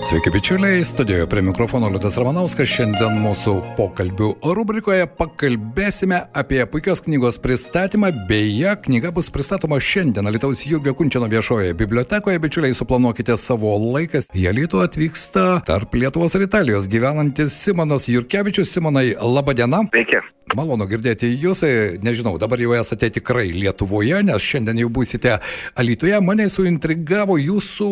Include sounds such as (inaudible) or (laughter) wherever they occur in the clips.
Sveiki bičiuliai, studijoje prie mikrofono Liudas Ramanauskas. Šiandien mūsų pokalbių rubrikoje pakalbėsime apie puikios knygos pristatymą. Beje, knyga bus pristatoma šiandien Lietuvos Jurgio Kunčiano viešoje bibliotekoje. Bičiuliai, suplanuokite savo laikas. Jie Lietuva atvyksta tarp Lietuvos ir Italijos gyvenantis Simonas Jurkevičius. Simonai, laba diena. Sveiki. Malonu girdėti jūs, nežinau, dabar jau esate tikrai Lietuvoje, nes šiandien jau būsite Alytuje. Mane suintrigavo jūsų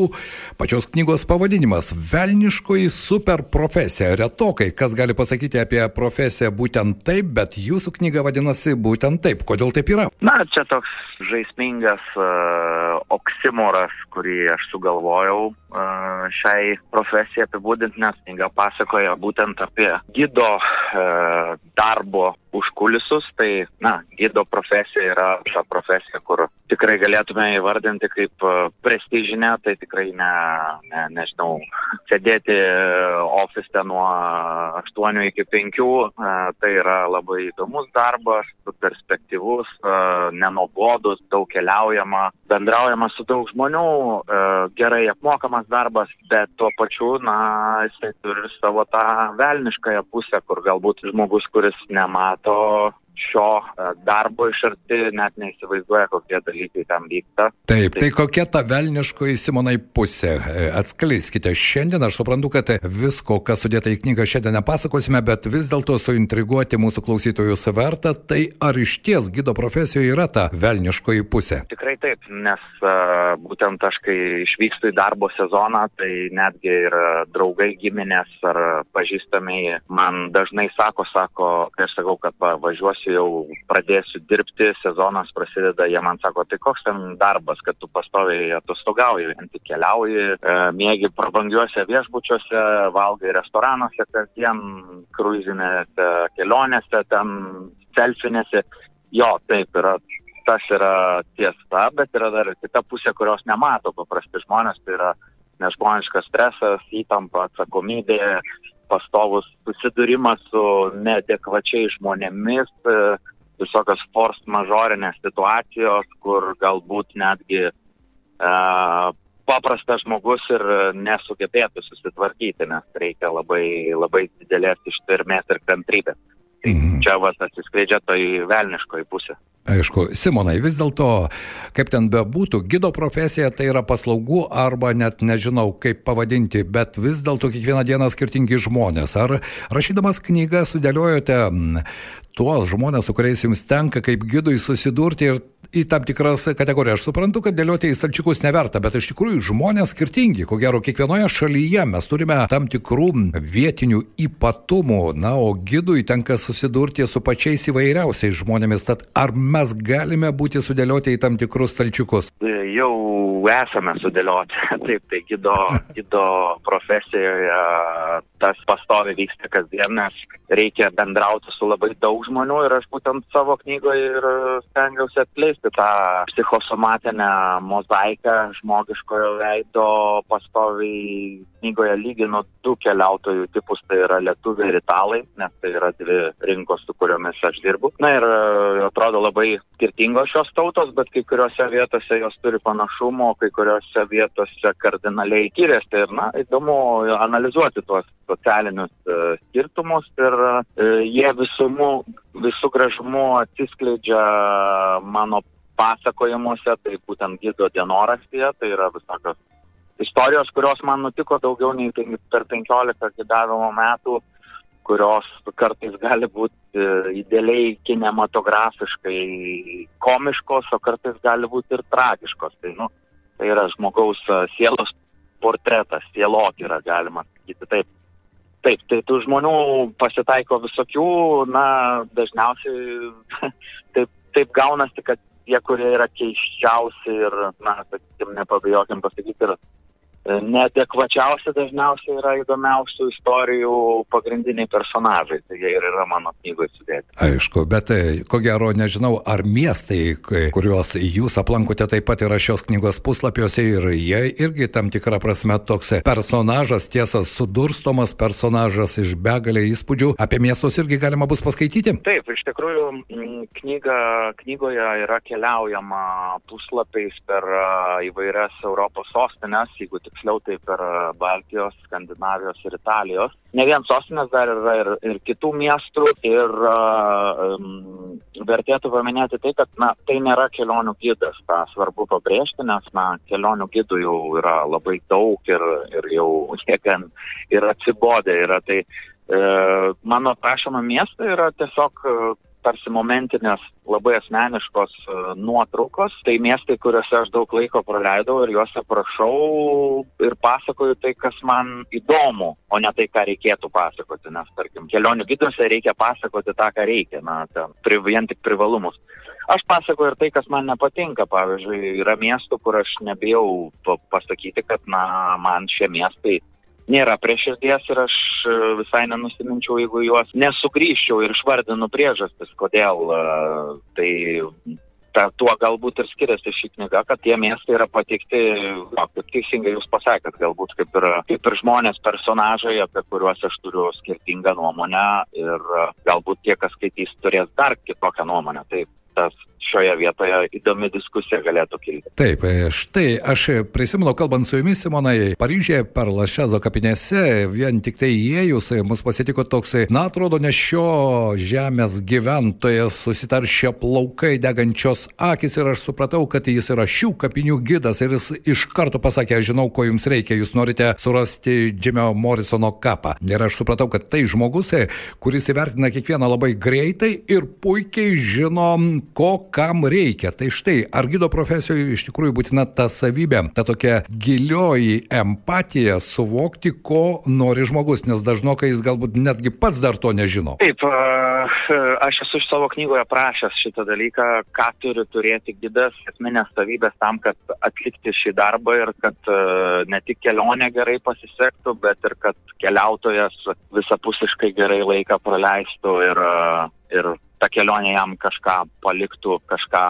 pačios knygos pavadinimas - Velniškoji super profesija. Retokai, kas gali pasakyti apie profesiją būtent taip, bet jūsų knyga vadinasi būtent taip. Kodėl taip yra? Na, čia toks žaismingas uh, oksimoras, kurį aš sugalvojau uh, šiai profesijai apibūdinti, nes knyga pasakoja būtent apie gido uh, darbo užkulisus, tai, na, gido profesija yra ta profesija, kur tikrai galėtume įvardinti kaip prestižinę, tai tikrai ne, ne nežinau, sėdėti ofiste nuo 8 iki 5, tai yra labai įdomus darbas, perspektyvus, nenobodus, daug keliaujama, bendraujama su daug žmonių, gerai apmokamas darbas, bet tuo pačiu, na, jisai turi savo tą velniškąją pusę, kur galbūt žmogus, kuris nemato to šio darbo iš arti net neįsivaizduoja, kokie dalykai tam vyksta. Taip, tai kokia ta velniškoji Simonai pusė? Atskleiskite šiandien, aš suprantu, kad visko, kas sudėta į knygą, šiandien nepasakosime, bet vis dėlto suintriguoti mūsų klausytojus verta, tai ar iš ties gido profesijoje yra ta velniškoji pusė? Tikrai taip, nes uh, būtent aš, kai išvykstu į darbo sezoną, tai netgi ir draugai, giminės ar pažįstamiai man dažnai sako, sako, kai aš sakau, kad va, važiuosiu jau pradėsiu dirbti, sezonas prasideda, jie man sako, tai koks ten darbas, kad tu pastoviai atostogauji, tik keliauji, e, mėgi prabangiuose viešbučiuose, valgai restoranuose kasdien, kruizinėse kelionėse, ten selfinėse. Jo, taip yra, tas yra tiesa, bet yra dar kita pusė, kurios nemato paprasti žmonės, tai yra nežmoniškas stresas, įtampa, atsakomybė, pastovus susidūrimas su neadekvačiai žmonėmis, visokios force majorinės situacijos, kur galbūt netgi uh, paprastas žmogus ir nesugebėtų susitvarkyti, nes reikia labai, labai didelės ištvermės ir kantrybės. Tai mhm. čia vas atsiskleidžia toj velniškoji pusė. Aišku, Simonai, vis dėlto, kaip ten bebūtų, gido profesija tai yra paslaugų arba net nežinau kaip pavadinti, bet vis dėlto kiekvieną dieną skirtingi žmonės. Ar rašydamas knygą sudėliojote tuos žmonės, su kuriais jums tenka kaip gidui susidurti ir į tam tikras kategorijas. Aš suprantu, kad dėlioti į stalčiukus neverta, bet iš tikrųjų žmonės skirtingi. Ko gero, kiekvienoje šalyje mes turime tam tikrų vietinių ypatumų, na, o gidui tenka susidurti su pačiais įvairiausiais žmonėmis. Tad ar mes galime būti sudėlioti į tam tikrus stalčiukus? Jau esame sudėlioti. (laughs) Taip, tai gido, gido profesijoje tas pastovi vyksta kasdien, nes reikia bendrauti su labai daug žmonių ir aš būtent savo knygoje ir stengiausi atskleisti tą psichosomatinę mozaiką žmogiškojo veido pastoviai knygoje lyginu du keliautojų tipus, tai yra lietuviai ir italai, nes tai yra dvi rinkos, su kuriomis aš dirbu. Na ir atrodo labai skirtingos šios tautos, bet kai kuriuose vietose jos turi panašumo, kai kuriuose vietose kardinaliai skiriasi. Ir, na, įdomu analizuoti tuos socialinius uh, skirtumus ir uh, jie visumu, visų gražumu atsiskleidžia mano pasakojimuose, tai būtent gido dienorastyje, tai yra visokios istorijos, kurios man nutiko daugiau nei per 15 gidavimo metų, kurios kartais gali būti idealiai kinematografiškai komiškos, o kartais gali būti ir tragiškos. Tai, nu, tai yra žmogaus sielos portretas, sielotyra, galima sakyti taip. Taip, tai tų žmonių pasitaiko visokių, na, dažniausiai (laughs) taip, taip gaunasi, kad tie, kurie yra keiščiausi ir, na, sakykim, nepabijokim pasakyti, ir neadekvačiausi dažniausiai yra įdomiausių istorijų pagrindiniai personažai, tai jie ir yra mano knygoje sudėti. Aišku, bet e, ko gero nežinau, ar miestai, kuriuos jūs aplankote taip pat yra šios knygos puslapiuose ir jie irgi tam tikrą prasme toks personažas, tiesa, sudurstomas personažas iš begalė įspūdžių, apie miestus irgi galima bus paskaityti? Taip, iš tikrųjų knyga, knygoje yra keliaujama puslapiais per įvairias Europos sostinės, jeigu tiksliau tai per Baltijos, Skandinavijos ir Italijos. Ne vien sostinės dar yra ir, ir kitų miestų ir um, vertėtų paminėti tai, kad na, tai nėra kelionių gidas, tą svarbu pabrėžti, nes na, kelionių gidų jau yra labai daug ir, ir jau (laughs) gan ir atsibodę yra. Tai e, mano prašoma miestai yra tiesiog tarsi momentinės, labai asmeniškos e, nuotraukos. Tai miestai, kuriuose aš daug laiko praleidau ir juos aprašau ir pasakoju tai, kas man įdomu, o ne tai, ką reikėtų pasakoti. Nes, tarkim, kelionių giduose reikia pasakoti tą, ką reikia, na, ten, pri, vien tik privalumus. Aš pasakoju ir tai, kas man nepatinka. Pavyzdžiui, yra miestų, kur aš nebijau pasakyti, kad, na, man šie miestai nėra prie širdies ir aš e, visai nenusiminčiau, jeigu juos nesugryščiau ir išvardinu priežastis, kodėl. E, tai ta, tuo galbūt ir skiriasi ši knyga, kad tie miestai yra patikti, o, kaip teisingai jūs pasakėt, galbūt kaip ir, kaip ir žmonės, personažai, apie kuriuos aš turiu skirtingą nuomonę ir e, galbūt tie, kas skaitys, turės dar kitokią nuomonę. Tai tas šioje vietoje įdomi diskusija galėtų kilti. Taip, e, štai aš prisimenu, kalbant su jumis, Simonai, Paryžėje per Lašezo kapinėse, vien tik tai įėjus, mus pasitiko toksai, na, atrodo, ne šio žemės gyventojas, susitaršia plaukai, degančios akis ir aš supratau, kad jis yra šių kapinių gidas ir jis iš karto pasakė, aš žinau, ko jums reikia, jūs norite surasti Džimio Morisono kapą. Ir aš supratau, kad tai žmogus, kuris įvertina kiekvieną labai greitai ir puikiai žino, ko kam reikia. Tai štai, ar gido profesijoje iš tikrųjų būtina ta savybė, ta tokia gilioji empatija, suvokti, ko nori žmogus, nes dažnokai jis galbūt netgi pats dar to nežino. Taip, aš esu iš savo knygoje prašęs šitą dalyką, ką turi turėti gidas, esminės savybės tam, kad atlikti šį darbą ir kad ne tik kelionė gerai pasisektų, bet ir kad keliautojas visapusiškai gerai laiką praleistų ir, ir ta kelionė jam kažką paliktų, kažką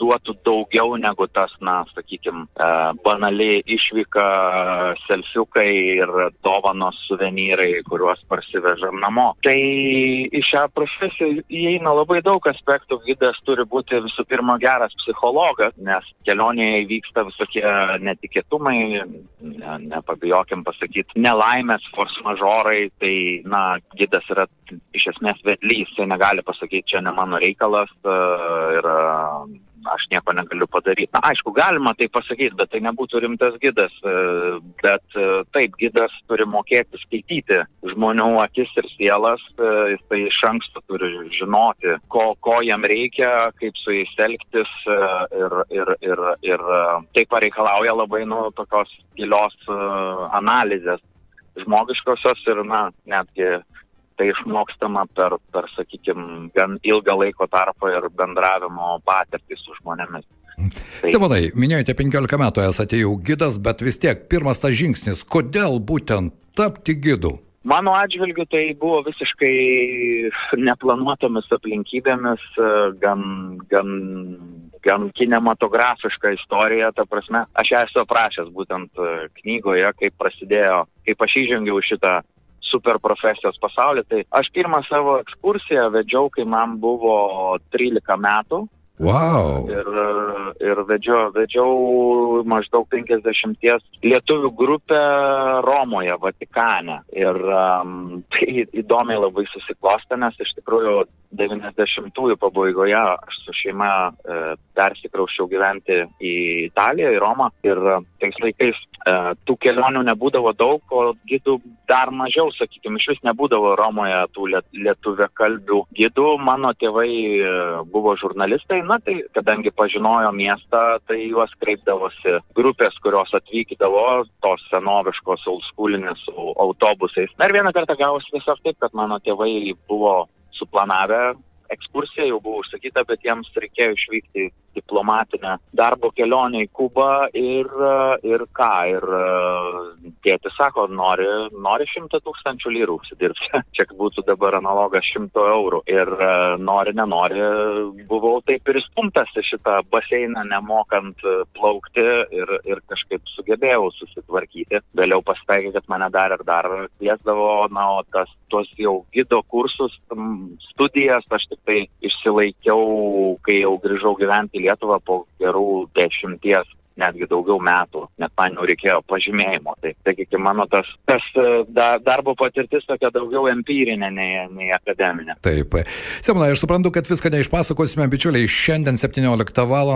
duotų daugiau negu tas, na, sakykime, banaliai išvyka, selfiukai ir dovanos suvenyrai, kuriuos parsivežam namo. Tai į šią profesiją įeina labai daug aspektų. Gidas turi būti visų pirma geras psichologas, nes kelionėje įvyksta visokie netikėtumai, ne, nepabijokim pasakyti, nelaimės, force majorai, tai, na, gidas yra iš esmės vedlys, tai negali pasakyti, čia ne mano reikalas e, ir e, aš nieko negaliu padaryti. Na, aišku, galima tai pasakyti, bet tai nebūtų rimtas gidas. E, bet taip, gidas turi mokėti skaityti žmonių akis ir sielas, jis tai iš anksto turi žinoti, ko, ko jam reikia, kaip su jais elgtis ir, ir, ir, ir tai pareikalauja labai nu, tokios gilios analizės žmogiškosios ir, na, netgi tai išmokstama per, per sakykime, gan ilgą laiko tarpą ir bendravimo patirtį su žmonėmis. Tai... Simonai, minėjote 15 metų esate jau gidas, bet vis tiek pirmas tas žingsnis, kodėl būtent tapti gidu? Mano atžvilgiu tai buvo visiškai neplanuotomis aplinkybėmis, gan, gan, gan kinematografiška istorija, ta prasme, aš ją esu aprašęs būtent knygoje, kaip prasidėjo, kaip aš įžengiau šitą super profesijos pasaulį. Tai aš pirmą savo ekskursiją vedžiau, kai man buvo 13 metų. Wow. Ir, ir vedžiau, vedžiau maždaug 50 lietuvių grupę Romoje, Vatikane. Ir um, tai įdomiai labai susiklostė, nes iš tikrųjų 90-ųjų pabaigoje aš su šeima e, persikrauščiau gyventi į Italiją, į Romą. Ir e, tais laikais e, tų kelionių nebūdavo daug, o gidų dar mažiau, sakykime, iš vis nebūdavo Romoje tų liet, lietuvė kalbių gidų. Mano tėvai e, buvo žurnalistai, na tai kadangi pažinojo miestą, tai juos kreipdavosi grupės, kurios atvykdavo, tos senoviškos oldschoolinės autobusais. Na ir vieną kartą gavosi tiesiog taip, kad mano tėvai buvo suplanavę ekskursija jau buvo užsakyta, bet jiems reikėjo išvykti diplomatinę darbo kelionę į Kubą ir, ir ką. Ir tėtis sako, nori, nori šimtą tūkstančių lyrų užsidirbti. (laughs) Čia būtų dabar analogas šimto eurų. Ir nori, nenori, buvau taip ir įstumtas į šitą baseiną, nemokant plaukti ir, ir kažkaip sugebėjau susitvarkyti. Vėliau pasitaikė, kad mane dar ir dar kviesdavo, na, o tas, tuos jau gido kursus, studijas aš tik tai išsilaikiau, kai jau grįžau gyventi į Lietuvą po gerų dešimties netgi daugiau metų, net man jau reikėjo pažymėjimo. Tai, sakykime, mano tas, tas e, da, darbo patirtis tokia daugiau empirinė nei, nei akademinė. Taip. Simonai, aš suprantu, kad viską neišpasakosime, bičiuliai. Šiandien 17 val.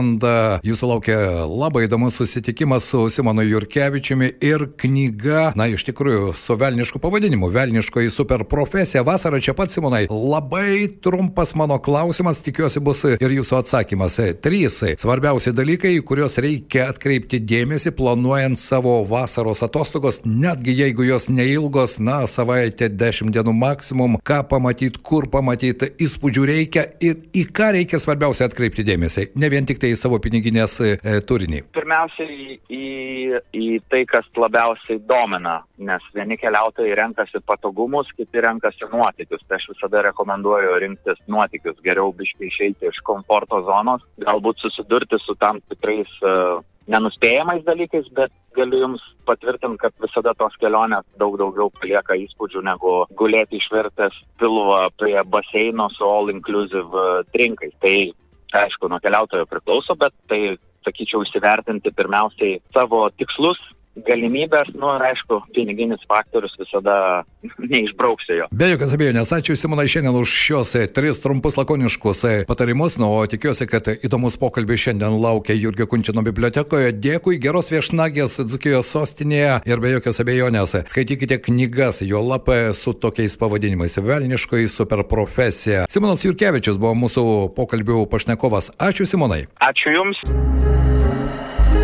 jūsų laukia labai įdomus susitikimas su Simonu Jurkevičiumi ir knyga, na, iš tikrųjų, su velnišku pavadinimu, velniškoji superprofesija. Vasara čia pat, Simonai, labai trumpas mano klausimas, tikiuosi bus ir jūsų atsakymas. Trys svarbiausi dalykai, kuriuos reikia atkreipti dėmesį, planuojant savo vasaros atostogos, netgi jeigu jos neilgos, na, savaitė, dešimt dienų maksimum, ką pamatyti, kur pamatyti, įspūdžių reikia ir į ką reikia svarbiausia atkreipti dėmesį, ne vien tik tai į savo piniginės e, turinį. Pirmiausiai į, į tai, kas labiausiai domina, nes vieni keliautojai renkasi patogumus, kiti renkasi nuotykius. Tai aš visada rekomenduoju rinktis nuotykius, geriau biškai išeiti iš komforto zonos, galbūt susidurti su tam tikrais uh, nenuspėjamais dalykais, bet galiu Jums patvirtinti, kad visada tos kelionės daug daugiau palieka įspūdžių negu gulėti išvertęs pilvą prie baseino su all inclusive drinkais. Tai aišku, nuo keliautojo priklauso, bet tai, sakyčiau, įsivertinti pirmiausiai savo tikslus, galimybės, nu ir aišku, piniginis faktorius visada (laughs) neišbrauksi jo. Be jokios abejonės, ačiū Simonai šiandien už šios e, tris trumpus lakoniškus e, patarimus, nu, o tikiuosi, kad įdomus pokalbis šiandien laukia Jurgio Kunčino bibliotekoje. Dėkui, geros viešnagės Dzukijos sostinėje ir be jokios abejonės skaitykite knygas, jo lapą su tokiais pavadinimais - Velniškoji superprofesija. Simonas Jurkevičius buvo mūsų pokalbių pašnekovas. Ačiū Simonai. Ačiū Jums